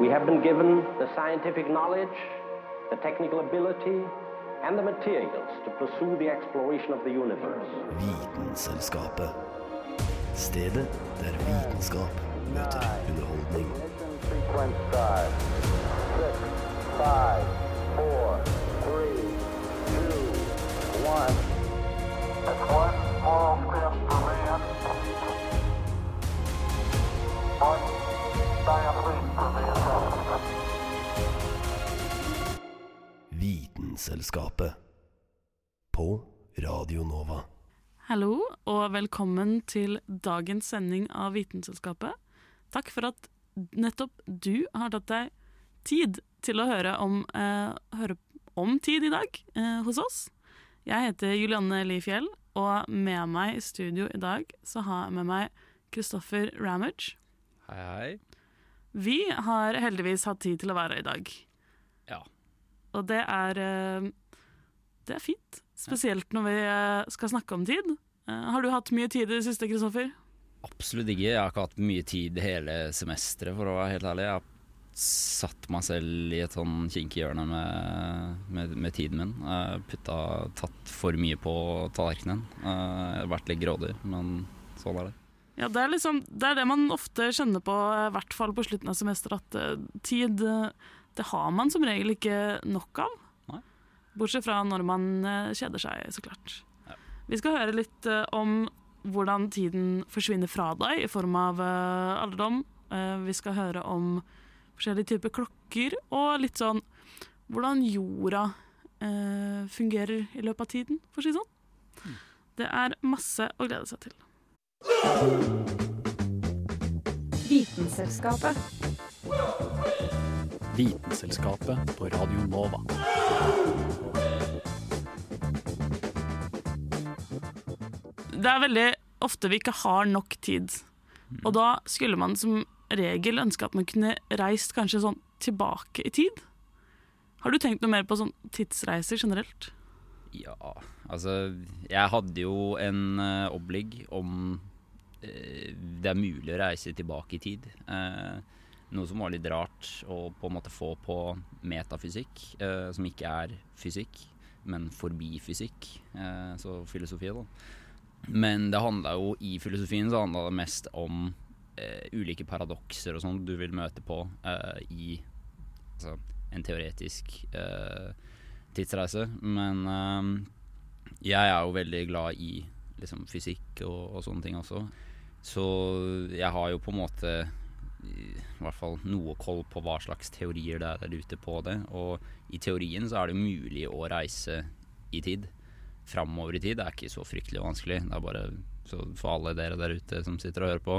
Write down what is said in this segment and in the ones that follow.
We have been given the scientific knowledge, the technical ability, and the materials to pursue the exploration of the universe. Vitenselskapet. Stedet der vitenskap møter underholdning. Sequence start. Six, five, four, three, two, one. It's one small step for man. One Vitenselskapet. På Radio Nova. Hallo, og velkommen til dagens sending av Vitenselskapet. Takk for at nettopp du har tatt deg tid til å høre om, eh, høre om tid i dag eh, hos oss. Jeg heter Julianne Lifjell, og med meg i studio i dag så har jeg med meg Kristoffer Ramage. Hei, hei. Vi har heldigvis hatt tid til å være her i dag, Ja. og det er, eh, det er fint. Spesielt når vi eh, skal snakke om tid. Eh, Har du hatt mye tid i det siste, Kristoffer? Absolutt ikke. Jeg har ikke hatt mye tid hele semesteret, for å være helt ærlig. Jeg har satt meg selv i et sånn kinkig hjørne med, med, med tiden min. Jeg putta, tatt for mye på tallerkenen. Jeg har vært litt grådig, men sånn er det. Ja, det er, liksom, det er det man ofte kjenner på, i hvert fall på slutten av semesteret, at eh, tid eh, det har man som regel ikke nok av. Nei. Bortsett fra når man eh, kjeder seg, så klart. Ja. Vi skal høre litt eh, om hvordan tiden forsvinner fra deg i form av eh, alderdom. Eh, vi skal høre om forskjellige typer klokker, og litt sånn hvordan jorda eh, fungerer i løpet av tiden, for å si det sånn. Det er masse å glede seg til. Vitenselskapet. Vitenselskapet på Radio Nova. Det er veldig ofte vi ikke har nok tid. Og da skulle man som regel ønske at man kunne reist kanskje sånn tilbake i tid. Har du tenkt noe mer på sånn tidsreiser generelt? Ja, altså Jeg hadde jo en uh, oppligg om eh, det er mulig å reise tilbake i tid. Eh, noe som var litt rart å på en måte få på metafysikk, eh, som ikke er fysikk, men forbi fysikk. Eh, så filosofi, da. Men det handla jo i filosofien så handla det mest om eh, ulike paradokser og sånn du vil møte på eh, i altså, en teoretisk eh, tidsreise. Men eh, jeg er jo veldig glad i liksom, fysikk og, og sånne ting også. Så jeg har jo på en måte i hvert fall noe koll på hva slags teorier det er der ute på det. Og i teorien så er det mulig å reise i tid. Framover i tid det er ikke så fryktelig vanskelig. Det er bare så for alle dere der ute som sitter og hører på,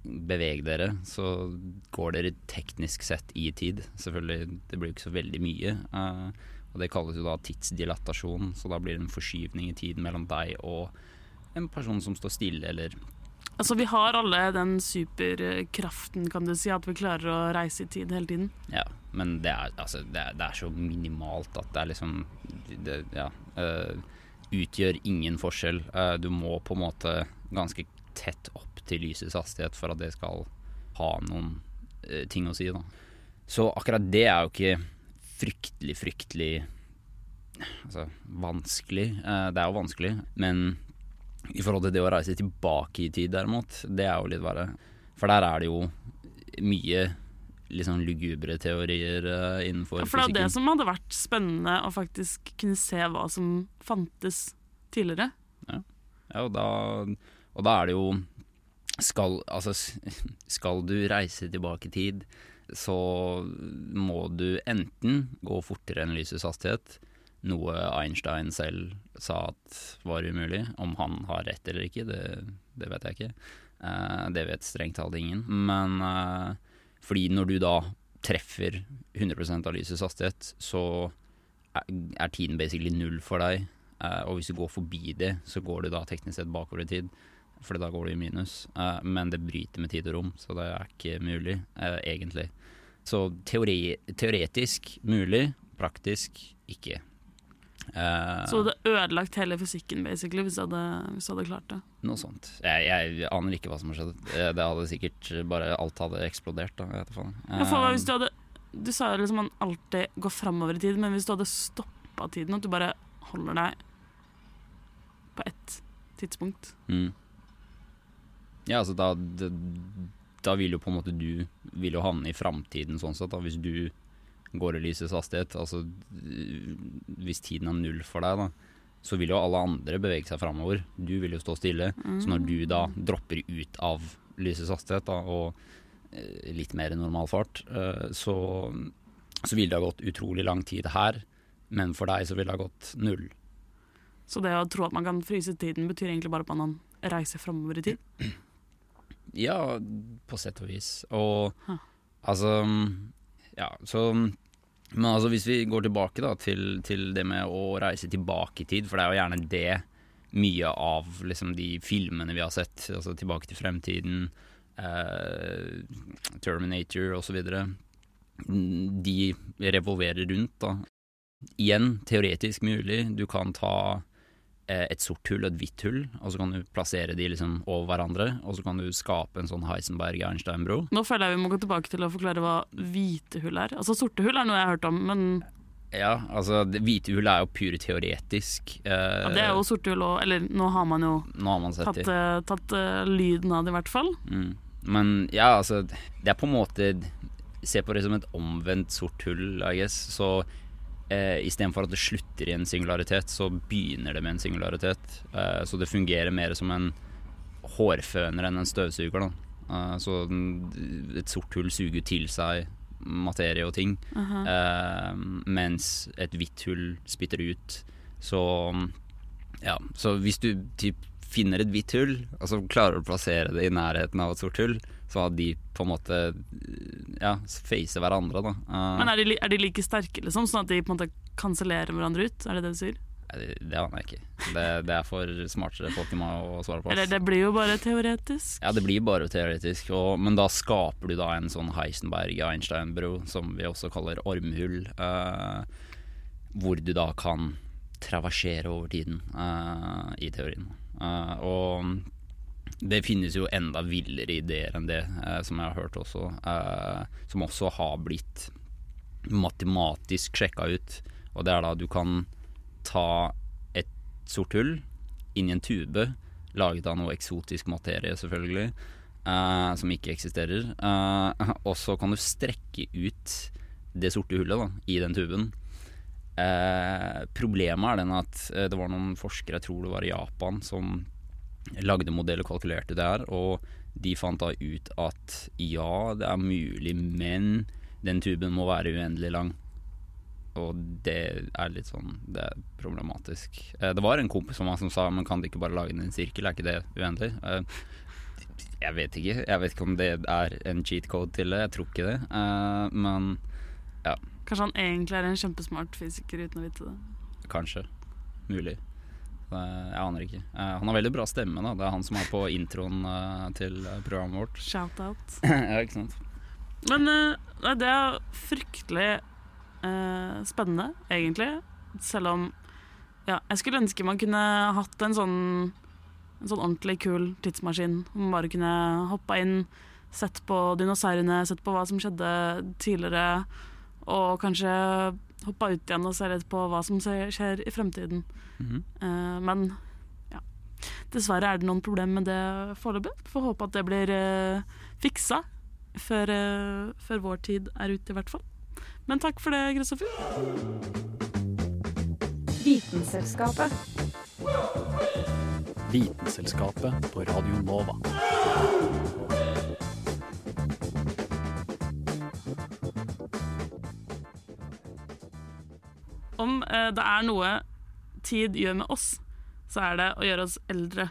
beveg dere, så går dere teknisk sett i tid. Selvfølgelig, det blir jo ikke så veldig mye. eh, og det kalles jo da tidsdilatasjon, så da blir det en forskyvning i tid mellom deg og en person som står stille, eller Altså, vi har alle den superkraften, kan du si, at vi klarer å reise i tid hele tiden. Ja, men det er, altså, det er, det er så minimalt at det er liksom det, Ja. Uh, utgjør ingen forskjell. Uh, du må på en måte ganske tett opp til lysets hastighet for at det skal ha noen uh, ting å si, da. Så akkurat det er jo ikke fryktelig, fryktelig altså, vanskelig. Det er jo vanskelig, men i forhold til det å reise tilbake i tid, derimot, det er jo litt verre. For der er det jo mye sånn lugubre teorier uh, innenfor Ja, for det er fysikken. det som hadde vært spennende å faktisk kunne se hva som fantes tidligere. Ja, og da, og da er det jo skal, altså, skal du reise tilbake i tid, så må du enten gå fortere enn lysets hastighet, noe Einstein selv sa at var umulig. Om han har rett eller ikke, det, det vet jeg ikke. Uh, det vet strengt talt ingen. Men uh, fordi når du da treffer 100% av lysets hastighet, så er, tiden basically null for deg. Uh, og hvis du går forbi det, så går du da teknisk sett bakover i tid. For da går du i minus. Men det bryter med tid og rom, så det er ikke mulig, egentlig. Så teori, teoretisk mulig, praktisk ikke. Eh, Så du hadde ødelagt hele fysikken basically hvis du hadde, hvis hadde klart det. Noe sånt. Jeg, jeg aner ikke hva som har skjedd. Eh, Det hadde sikkert bare Alt hadde eksplodert. Da, jeg vet da Uh, Ja, for Eh, hvis du hadde Du sa jo liksom man alltid går framover i tid, men hvis du hadde stoppa tiden, at du bare holder deg på ett tidspunkt Mm. Ja, altså da, da Da vil jo på en måte du Vil jo havne i framtiden sånn sett, da, hvis du går i lysets hastighet. Altså øh, hvis tiden er null for deg, da, så vil jo alle andre bevege seg framover. Du vil jo stå stille. Så når du da dropper ut av lysets hastighet da, og eh, litt mer normal fart, eh, så, så vil det ha gått utrolig lang tid her. Men for deg så vil det ha gått null. Så det å tro at man kan fryse tiden, betyr egentlig bare at man reiser framover i tid. Ja, på sett og vis. Og ha. altså Ja, så Men altså, hvis vi går tilbake da til, til det med å reise tilbake i tid, for det er jo gjerne det mye av liksom de filmene vi har sett, altså Tilbake til fremtiden, eh, Terminator osv., de revolverer rundt, da. Igjen, teoretisk mulig. Du kan ta et sort hull og et hvitt hull, og så kan du plassere de liksom over hverandre, og så kan du skape en sånn Heisenberg-Einstein-bro. Nå føler jeg vi må gå tilbake til å forklare hva hvite hull er. Altså Sorte hull er noe jeg har hørt om, men Ja, altså, det hvite hull er jo pure teoretisk. Eh, ja, det er jo sorte hull òg. Eller nå har man jo har man sett tatt, eh, tatt uh, lyden av det, i hvert fall. Mm. Men ja, altså, det er på en måte Se på det som et omvendt sort hull, I guess. Så eh, istedenfor at det slutter i en singularitet, så begynner det med en singularitet. Eh, så det fungerer mer som en hårføner enn en støvsuger. Eh, så den, et sort hull suger til seg materie og ting, eh, mens et hvitt hull spytter ut. Så ja, så hvis du typ finner et hvitt hull, og så klarer du å plassere det i nærheten av et sort hull, så at de på en måte ja, facer hverandre, da. Eh, Men er de, er de like sterke, liksom? Sånn at de på en måte kansellerer hverandre ut? Er det det du sier? det, det aner jeg ikke. Det, det er for smartere folk enn meg å svare på. Eller det blir jo bare teoretisk. Ja, det blir bare teoretisk, og, men da skaper du da en sånn Heisenberg-Einstein-bro, som vi også kaller ormhull, eh, hvor du da kan traversere over tiden, eh, i teorien. Eh, og det finnes jo enda villere ideer enn det, eh, som jeg har hørt også, eh, som også har blitt matematisk sjekka ut, og det er da du kan ta et sort hull inn i en tube, laget av noe eksotisk materie, selvfølgelig, eh, som ikke eksisterer. Eh, og så kan du strekke ut det sorte hullet da, i den tuben. Eh, problemet er den at eh, det var noen forskere, jeg tror det var i Japan, som lagde modell og kalkulerte det her, og de fant da ut at ja, det er mulig, men den tuben må være uendelig lang. Og det er litt sånn Det er problematisk. Eh, det var en kompis av meg som sa Men kan de ikke bare lage den i en sirkel, er ikke det uendelig? Eh, jeg vet ikke. Jeg vet ikke om det er en cheat code til det. Jeg tror ikke det. Eh, men Kanskje han egentlig er en kjempesmart fysiker uten å vite det. kanskje. Mulig. Eh, jeg aner ikke. Eh, han har veldig bra stemme. da Det er han som er på introen eh, til programmet vårt. Shout-out. ja, ikke sant? Men det er fryktelig eh, spennende, egentlig. Selv om ja, jeg skulle ønske man kunne hatt en sånn, en sånn ordentlig kul tidsmaskin. Man bare kunne hoppa inn, sett på dinosaurene, sett på hva som skjedde tidligere, og kanskje hoppa ut igjen og se litt på hva som skjer i fremtiden. Mhm. Eh, men ja, dessverre er det noen problemer med det foreløpig. Får håpe at det blir uh, fiksa før, eh, før vår tid er ute, i hvert fall. Men takk for det, Kristoffer. Vitenselskapet. Vitenselskapet på Radio Nova. Om eh, det er noe tid gjør med oss, så er det å gjøre oss eldre.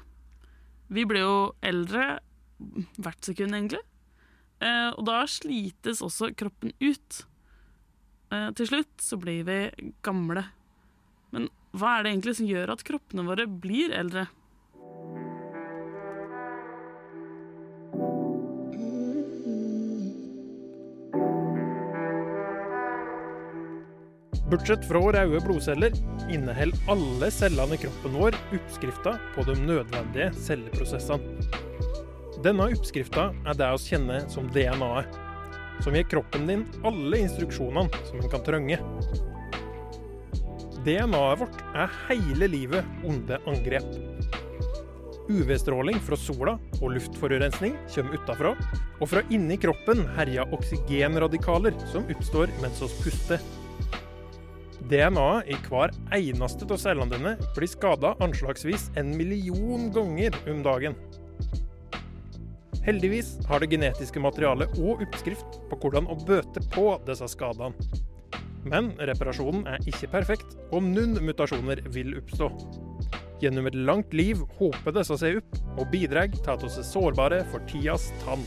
Vi blir jo eldre hvert sekund, egentlig. Eh, og da slites også kroppen ut. Eh, til slutt så blir vi gamle. Men hva er det egentlig som gjør at kroppene våre blir eldre? Bortsett fra røde blodceller inneholder alle cellene i kroppen vår oppskrifta på de nødvendige celleprosessene. Denne oppskrifta er det vi kjenner som DNA-et, som gir kroppen din alle instruksjonene som en kan trenge. DNA-et vårt er hele livet under angrep. UV-stråling fra sola og luftforurensning kommer utafra, og fra inni kroppen herjer oksygenradikaler som oppstår mens vi puster. DNA-et i hver eneste av cellene dine blir skada anslagsvis en million ganger om dagen. Heldigvis har det genetiske materialet og oppskrift på hvordan å bøte på disse skadene. Men reparasjonen er ikke perfekt, og noen mutasjoner vil oppstå. Gjennom et langt liv håper disse seg opp, og bidrar til at vi er sårbare for tidas tann.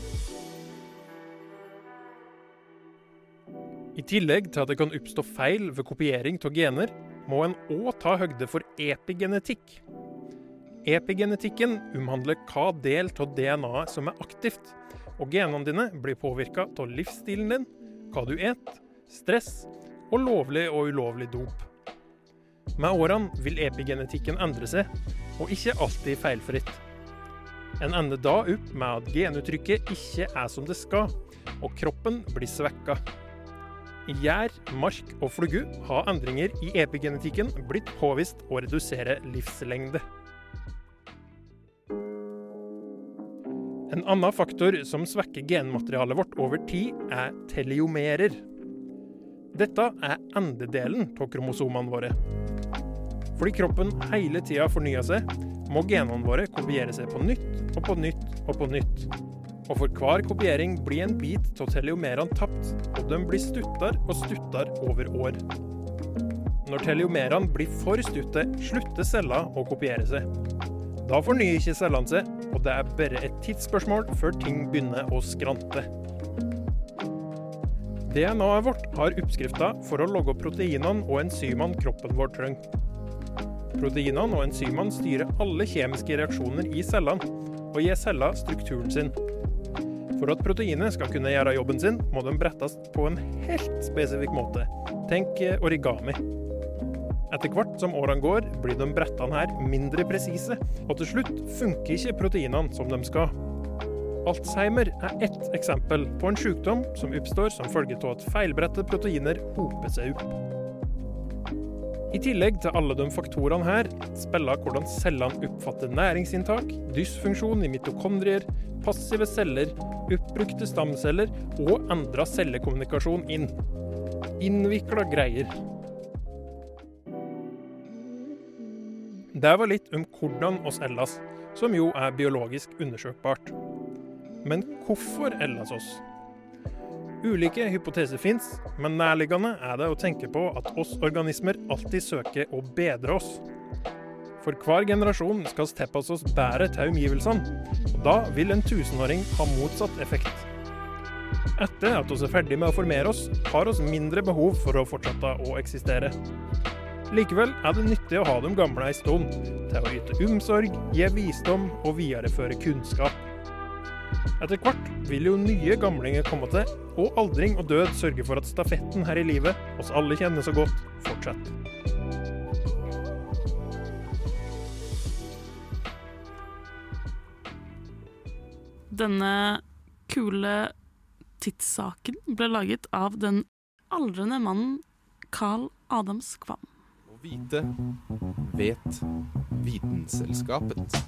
I tillegg til at det kan oppstå feil ved kopiering av gener, må en òg ta høgde for epigenetikk. Epigenetikken omhandler hva del av DNA-et som er aktivt, og genene dine blir påvirka av livsstilen din, hva du et, stress og lovlig og ulovlig dop. Med årene vil epigenetikken endre seg, og ikke alltid feilfritt. En ender da opp med at genuttrykket ikke er som det skal, og kroppen blir svekka. Gjær, mark og flugu har endringer i epigenetikken blitt påvist å redusere livslengde. En annen faktor som svekker genmaterialet vårt over tid, er teliomerer. Dette er endedelen av kromosomene våre. Fordi kroppen hele tida fornyer seg, må genene våre kopiere seg på nytt og på nytt og på nytt. Og for hver kopiering blir en bit av teliomerene tapt, og de blir stuttere og stuttere over år. Når teliomerene blir for stutte, slutter cella å kopiere seg. Da fornyer ikke cellene seg, og det er bare et tidsspørsmål før ting begynner å skrante. DNA-et vårt har oppskrifta for å logge proteinene og enzymene kroppen vår trenger. Proteinene og enzymene styrer alle kjemiske reaksjoner i cellene, og gir cella strukturen sin. For at proteinet skal kunne gjøre jobben sin, må de brettes på en helt spesifikk måte. Tenk origami. Etter hvert som årene går, blir de brettene her mindre presise, og til slutt funker ikke proteinene som de skal. Alzheimer er ett eksempel på en sykdom som oppstår som følge av at feilbrette proteiner hoper seg opp. I tillegg til alle de faktorene her, spiller hvordan cellene oppfatter næringsinntak, dysfunksjon i mitokondrier, passive celler, oppbrukte stamceller og endra cellekommunikasjon inn. Innvikla greier. Det var litt om hvordan oss eldes, som jo er biologisk undersøkbart. Men hvorfor eldes oss? Ulike hypoteser fins, men nærliggende er det å tenke på at oss organismer alltid søker å bedre oss. For hver generasjon skal tilpasse oss bedre til omgivelsene, og da vil en tusenåring ha motsatt effekt. Etter at vi er ferdig med å formere oss, har vi mindre behov for å fortsette å eksistere. Likevel er det nyttig å ha de gamle en stund, til å yte omsorg, gi visdom og videreføre kunnskap. Etter hvert vil jo nye gamlinger komme til, og aldring og død sørge for at stafetten her i livet, oss alle kjenner så godt, fortsetter. Denne kule tidssaken ble laget av den aldrende mannen Carl Adams Kvam. Å vite vet Vitenselskapet.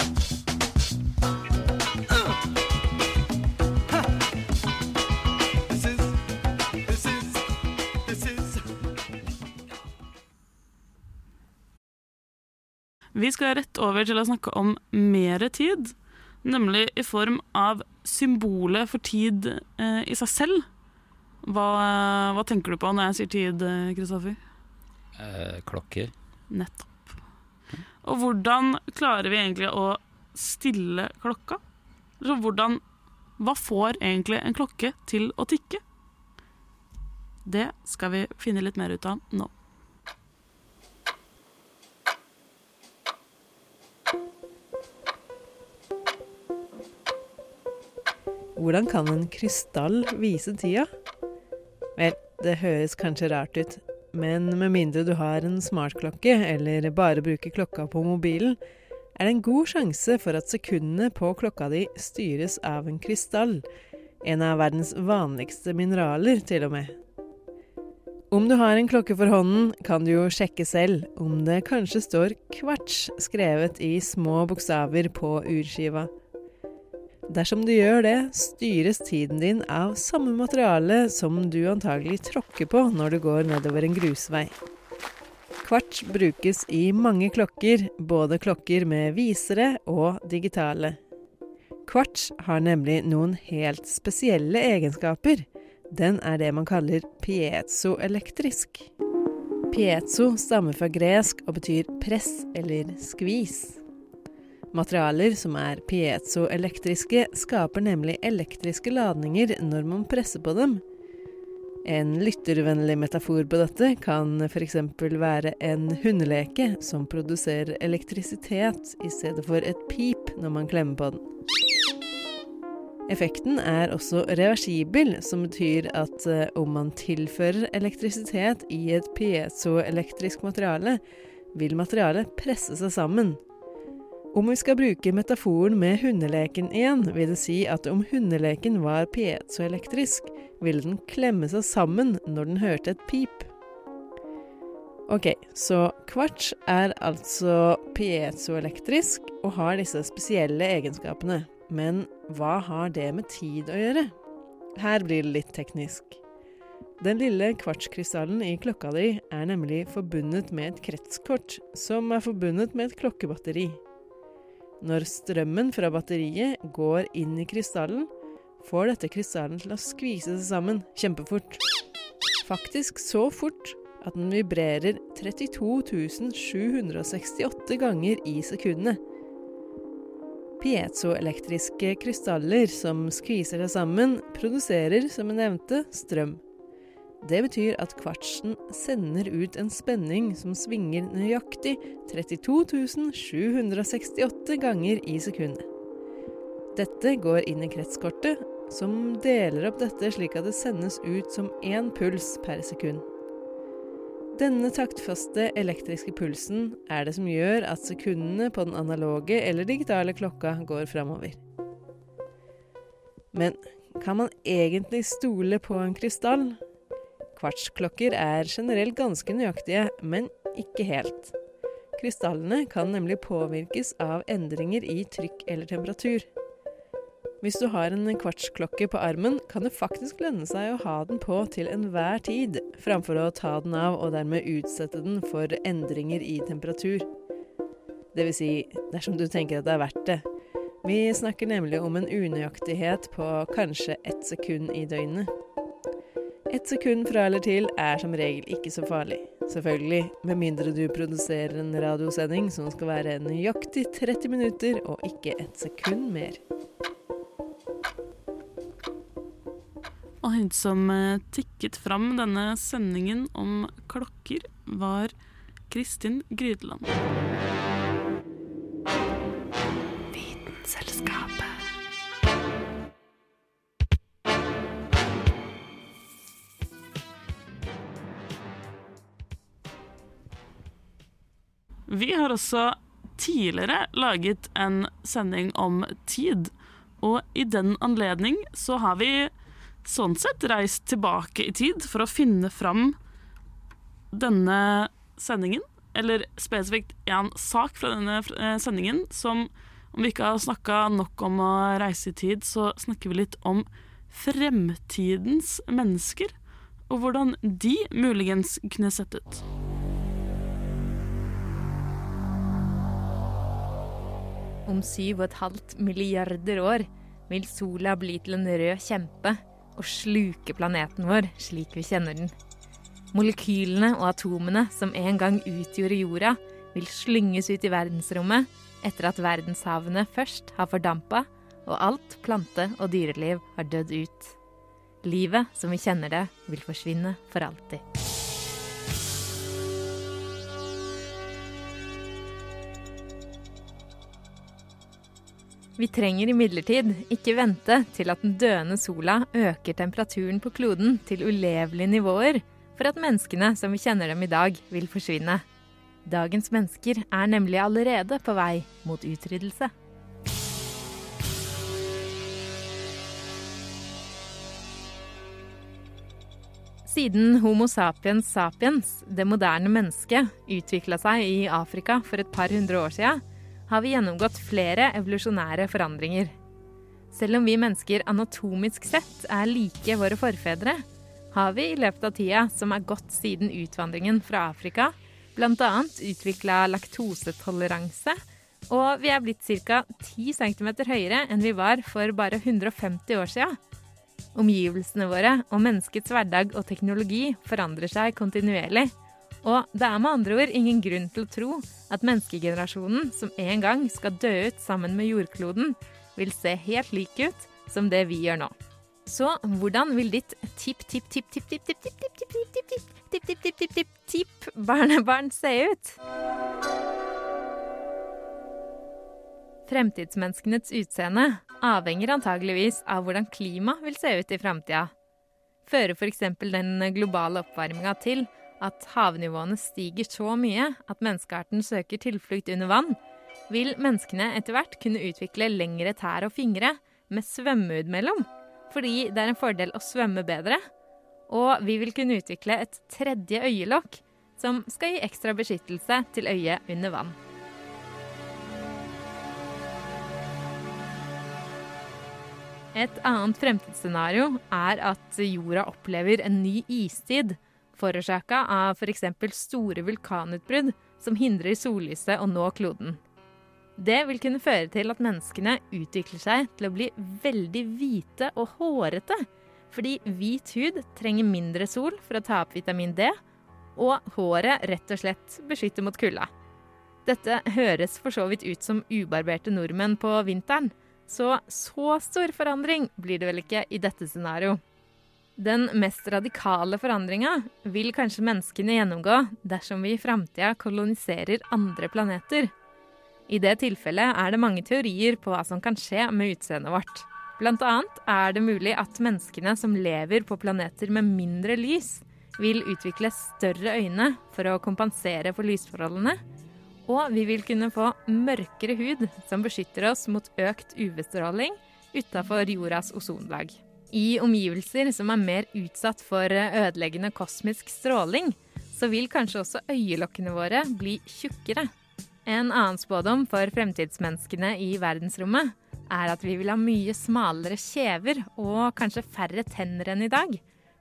Vi skal rett over til å snakke om mere tid, nemlig i form av symbolet for tid eh, i seg selv. Hva, hva tenker du på når jeg sier tid, Kristoffer? Eh, klokker. Nettopp. Og hvordan klarer vi egentlig å stille klokka? Så hvordan, hva får egentlig en klokke til å tikke? Det skal vi finne litt mer ut av nå. Hvordan kan en krystall vise tida? Vel, det høres kanskje rart ut, men med mindre du har en smartklokke eller bare bruker klokka på mobilen, er det en god sjanse for at sekundene på klokka di styres av en krystall, en av verdens vanligste mineraler til og med. Om du har en klokke for hånden, kan du jo sjekke selv om det kanskje står kvarts skrevet i små bokstaver på urskiva. Dersom du gjør det, styres tiden din av samme materiale som du antagelig tråkker på når du går nedover en grusvei. Kvarts brukes i mange klokker, både klokker med visere og digitale. Kvarts har nemlig noen helt spesielle egenskaper. Den er det man kaller piezoelektrisk. Piezo stammer fra gresk og betyr press eller skvis. Materialer som er piezoelektriske, skaper nemlig elektriske ladninger når man presser på dem. En lyttervennlig metafor på dette kan f.eks. være en hundeleke som produserer elektrisitet i stedet for et pip når man klemmer på den. Effekten er også reversibel, som betyr at uh, om man tilfører elektrisitet i et piezoelektrisk materiale, vil materialet presse seg sammen. Om vi skal bruke metaforen med hundeleken igjen, vil det si at om hundeleken var piezoelektrisk, ville den klemme seg sammen når den hørte et pip. Ok, så kvarts er altså piezoelektrisk og har disse spesielle egenskapene. Men hva har det med tid å gjøre? Her blir det litt teknisk. Den lille kvartskrystallen i klokka di er nemlig forbundet med et kretskort, som er forbundet med et klokkebatteri. Når strømmen fra batteriet går inn i krystallen, får dette krystallen til å skvise seg sammen kjempefort. Faktisk så fort at den vibrerer 32 768 ganger i sekundet. Piezoelektriske krystaller som skviser seg sammen, produserer, som jeg nevnte, strøm. Det betyr at kvartsen sender ut en spenning som svinger nøyaktig 32 768 ganger i sekundet. Dette går inn i kretskortet, som deler opp dette slik at det sendes ut som én puls per sekund. Denne taktfaste elektriske pulsen er det som gjør at sekundene på den analoge eller digitale klokka går framover. Men kan man egentlig stole på en krystall? Kvartsklokker er generelt ganske nøyaktige, men ikke helt. Krystallene kan nemlig påvirkes av endringer i trykk eller temperatur. Hvis du har en kvartsklokke på armen, kan det faktisk lønne seg å ha den på til enhver tid, framfor å ta den av og dermed utsette den for endringer i temperatur. Det vil si, dersom du tenker at det er verdt det. Vi snakker nemlig om en unøyaktighet på kanskje ett sekund i døgnet. Ett sekund fra eller til er som regel ikke så farlig. Selvfølgelig, med mindre du produserer en radiosending som skal være nøyaktig 30 minutter og ikke et sekund mer. Og hun som eh, tikket fram denne sendingen om klokker, var Kristin Grydeland. Vitenselskapet. Vi har også tidligere laget en sending om tid, og i den anledning så har vi sånn sett reist tilbake i tid for å finne fram denne sendingen, eller spesifikt en sak fra denne eh, sendingen som om vi ikke har snakka nok om å reise i tid, så snakker vi litt om fremtidens mennesker, og hvordan de muligens kunne sett ut. Om syv og et halvt milliarder år vil sola bli til en rød kjempe og sluke planeten vår slik vi kjenner den. Molekylene og atomene som en gang utgjorde jorda, vil slynges ut i verdensrommet etter at verdenshavene først har fordampa og alt plante- og dyreliv har dødd ut. Livet som vi kjenner det, vil forsvinne for alltid. Vi trenger imidlertid ikke vente til at den døende sola øker temperaturen på kloden til ulevelige nivåer for at menneskene som vi kjenner dem i dag, vil forsvinne. Dagens mennesker er nemlig allerede på vei mot utryddelse. Siden Homo sapiens sapiens, det moderne mennesket, utvikla seg i Afrika for et par hundre år sia, har vi gjennomgått flere evolusjonære forandringer. Selv om vi mennesker anatomisk sett er like våre forfedre, har vi i løpet av tida som er gått siden utvandringen fra Afrika, bl.a. utvikla laktosetoleranse, og vi er blitt ca. 10 cm høyere enn vi var for bare 150 år sia. Omgivelsene våre og menneskets hverdag og teknologi forandrer seg kontinuerlig. Og det er med andre ord ingen grunn til å tro at menneskegenerasjonen som en gang skal dø ut sammen med jordkloden, vil se helt lik ut som det vi gjør nå. Så hvordan vil ditt tipp-tipp-tipp-tipp-tipp-tipp-tipp-tipp-tipp-tipp-tipp-tipp-tipp-barnebarn se ut? Fremtidsmenneskenes utseende avhenger antageligvis av hvordan klima vil se ut i framtida. Fører f.eks. den globale oppvarminga til at havnivåene stiger så mye at menneskearten søker tilflukt under vann, vil menneskene etter hvert kunne utvikle lengre tær og fingre med svømmeut mellom, fordi det er en fordel å svømme bedre. Og vi vil kunne utvikle et tredje øyelokk, som skal gi ekstra beskyttelse til øyet under vann. Et annet fremtidsscenario er at jorda opplever en ny istid, forårsaka av f.eks. store vulkanutbrudd som hindrer sollyset å nå kloden. Det vil kunne føre til at menneskene utvikler seg til å bli veldig hvite og hårete, fordi hvit hud trenger mindre sol for å ta opp vitamin D, og håret rett og slett beskytter mot kulda. Dette høres for så vidt ut som ubarberte nordmenn på vinteren, så så stor forandring blir det vel ikke i dette scenario. Den mest radikale forandringa vil kanskje menneskene gjennomgå dersom vi i framtida koloniserer andre planeter. I det tilfellet er det mange teorier på hva som kan skje med utseendet vårt. Blant annet er det mulig at menneskene som lever på planeter med mindre lys, vil utvikle større øyne for å kompensere for lysforholdene. Og vi vil kunne få mørkere hud som beskytter oss mot økt UV-stråling utafor jordas ozonlag. I omgivelser som er mer utsatt for ødeleggende kosmisk stråling, så vil kanskje også øyelokkene våre bli tjukkere. En annen spådom for fremtidsmenneskene i verdensrommet er at vi vil ha mye smalere kjever og kanskje færre tenner enn i dag.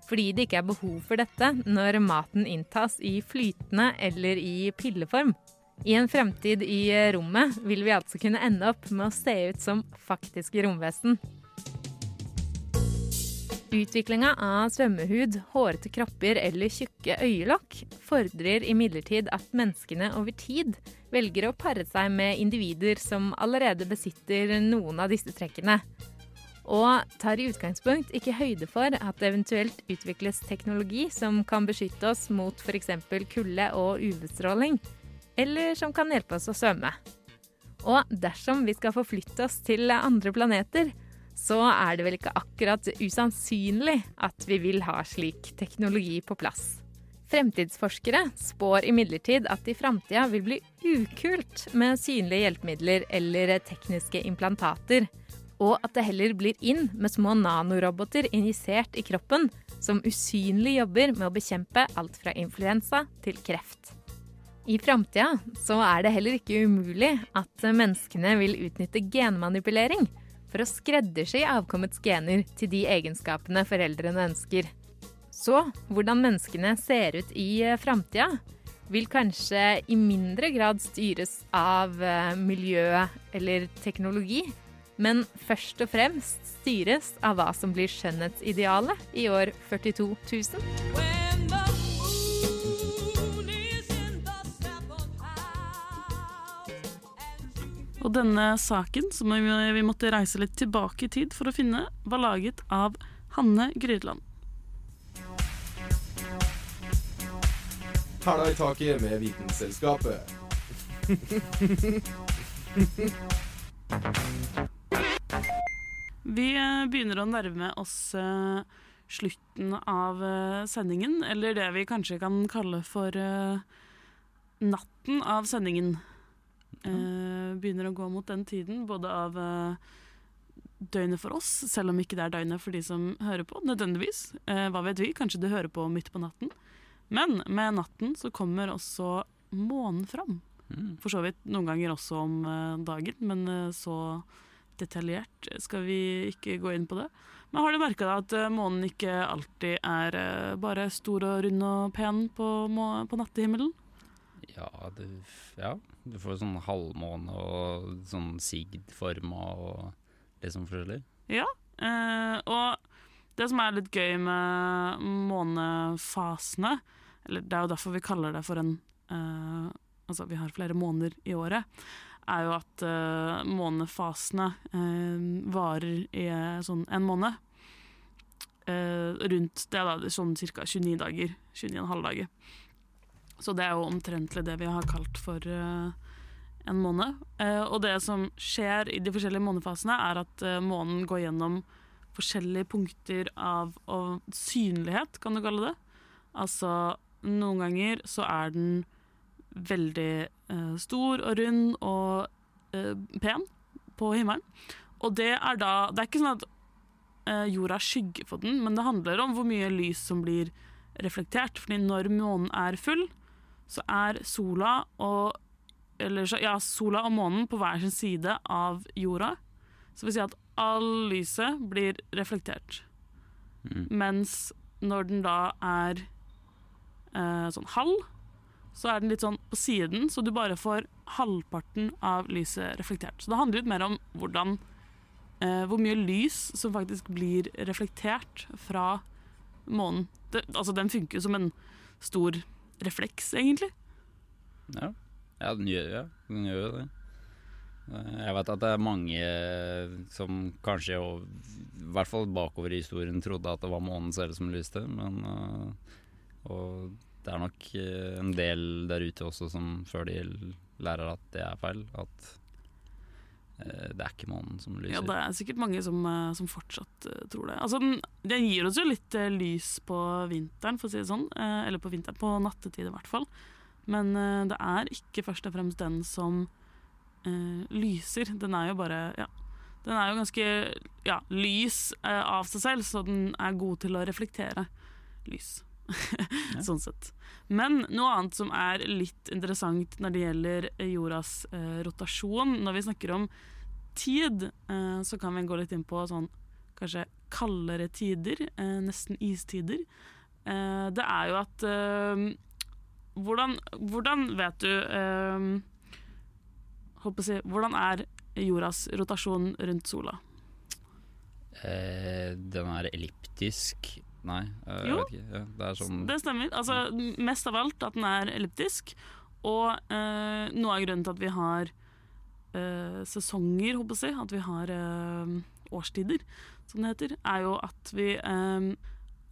Fordi det ikke er behov for dette når maten inntas i flytende eller i pilleform. I en fremtid i rommet vil vi altså kunne ende opp med å se ut som faktiske romvesen. Utviklinga av svømmehud, hårete kropper eller tjukke øyelokk fordrer imidlertid at menneskene over tid velger å pare seg med individer som allerede besitter noen av disse trekkene. Og tar i utgangspunkt ikke høyde for at det eventuelt utvikles teknologi som kan beskytte oss mot f.eks. kulde og UV-stråling, eller som kan hjelpe oss å svømme. Og dersom vi skal forflytte oss til andre planeter, så er det vel ikke akkurat usannsynlig at vi vil ha slik teknologi på plass. Fremtidsforskere spår imidlertid at det i framtida vil bli ukult med synlige hjelpemidler eller tekniske implantater, og at det heller blir inn med små nanoroboter injisert i kroppen som usynlig jobber med å bekjempe alt fra influensa til kreft. I framtida så er det heller ikke umulig at menneskene vil utnytte genmanipulering for å skreddersy avkommets gener til de egenskapene foreldrene ønsker. Så hvordan menneskene ser ut i framtida, vil kanskje i mindre grad styres av miljø eller teknologi, men først og fremst styres av hva som blir skjønnhetsidealet i år 42 000. Og denne saken, som vi måtte reise litt tilbake i tid for å finne, var laget av Hanne Grydland. Hæla i taket med Vitenselskapet. Vi begynner å nærme oss slutten av eh, sendingen, eller det vi kanskje kan kalle for eh, natten av sendingen. Eh, begynner å gå mot den tiden, både av uh, døgnet for oss, selv om ikke det er døgnet for de som hører på, nødvendigvis. Uh, hva vet vi, kanskje du hører på midt på natten. Men med natten så kommer også månen fram. Mm. For så vidt noen ganger også om dagen, men så detaljert skal vi ikke gå inn på det. Men har du merka at månen ikke alltid er bare stor og rund og pen på, på nattehimmelen? Ja, du, ja, du får sånn halvmåne og sånn sigdforma og litt sånn forskjellig. Ja. Eh, og det som er litt gøy med månefasene, eller det er jo derfor vi kaller det for en eh, Altså vi har flere måneder i året, er jo at eh, månefasene eh, varer i eh, sånn en måned. Eh, rundt det, da, sånn ca. 29 dager. 29,5 dager. Så det er jo omtrentlig det vi har kalt for eh, en måned. Eh, og det som skjer i de forskjellige månefasene, er at eh, månen går gjennom forskjellige punkter av, av synlighet, kan du kalle det. Altså, noen ganger så er den veldig eh, stor og rund og eh, pen på himmelen. Og det er da Det er ikke sånn at eh, jorda skygger for den, men det handler om hvor mye lys som blir reflektert. Fordi når månen er full, så er sola og eller, så- ja, sola og månen på hver sin side av jorda. Så vil si at all lyset blir reflektert. Mm. Mens når den da er eh, sånn halv, så er den litt sånn på siden, så du bare får halvparten av lyset reflektert. Så det handler litt mer om hvordan eh, hvor mye lys som faktisk blir reflektert fra månen. Det, altså, den funker jo som en stor refleks, egentlig. Ja, ja den gjør, ja, jo det. Eh, Jeg vet at det er mange som kanskje, i hvert fall bakover i historien, trodde at det var månen selv som lyste, men eh, Og det er nok eh, en del der ute også som før de lærer at det er feil, at det er ikke månen som lyser. Ja, det er sikkert mange som, eh, som fortsatt eh, tror det. Altså, den, den gir oss jo litt eh, lys på vinteren, for å si det sånn. Eh, eller på vinteren, på nattetid i hvert fall. Men eh, det er ikke først og fremst den som uh, lyser. Den er jo bare ja, Den er jo ganske ja, lys uh, av seg selv, så den er god til å reflektere lys. Sånn sett. Men noe annet som er litt interessant når det gjelder eh, jordas eh, rotasjon, når vi snakker om tid, eh, så kan vi gå litt inn på sånn kanskje kaldere tider, eh, nesten istider. Eh, det er jo at eh, hvordan, hvordan vet du eh, Holdt å si Hvordan er jordas rotasjon rundt sola? Eh, den er elliptisk Nei, eh, jeg Jo. vet ikke. Ja, det er sånn Det stemmer. Altså, mest av alt at den er elliptisk. Og eh, noe av grunnen til at vi har eh, sesonger, håper jeg, at vi har eh, årstider, som det heter, er jo at vi eh,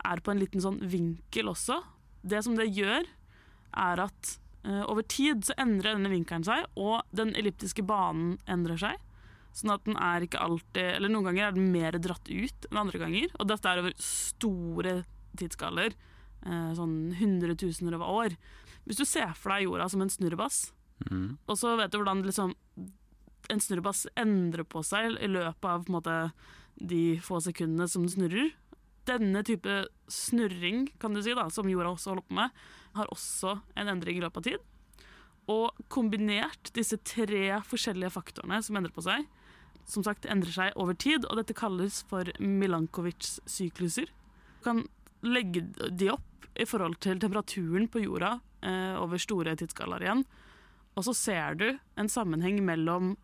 er på en liten sånn vinkel også. Det som det gjør, er at eh, over tid så endrer denne vinkelen seg, og den elliptiske banen endrer seg. Sånn at den er ikke alltid Eller noen ganger er den mer dratt ut enn andre ganger. Og dette er over store tidsskaler. Eh, sånn hundretusener av år. Hvis du ser for deg jorda som en snurrebass, mm. og så vet du hvordan liksom, en snurrebass endrer på seg i løpet av måte, de få sekundene som den snurrer. Denne type snurring kan du si da, som jorda også holder på med, har også en endring i løpet av tid. Og kombinert disse tre forskjellige faktorene som endrer på seg, som sagt endrer seg over tid, og dette kalles for Milankovic-sykluser. Du kan legge de opp i forhold til temperaturen på jorda eh, over store tidsskalaer igjen, og så ser du en sammenheng mellom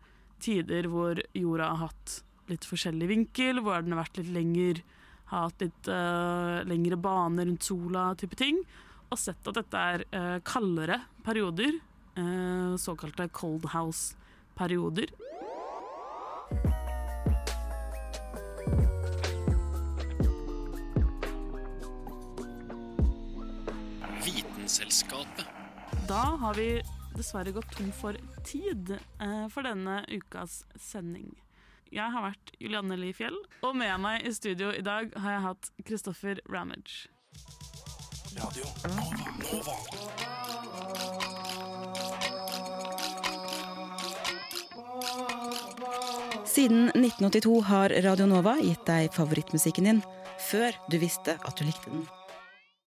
tider hvor jorda har hatt litt forskjellig vinkel, hvor den har vært litt lenger, har hatt litt eh, lengre baner rundt sola, type ting, og sett at dette er eh, kaldere perioder, eh, såkalte cold house-perioder. Vitenselskapet. Da har vi dessverre gått tom for tid eh, for denne ukas sending. Jeg har vært Julianne Li Fjell, og med meg i studio i dag har jeg hatt Kristoffer Ramage. Radio Nova. Siden 1982 har Radio Nova gitt deg favorittmusikken din før du visste at du likte den.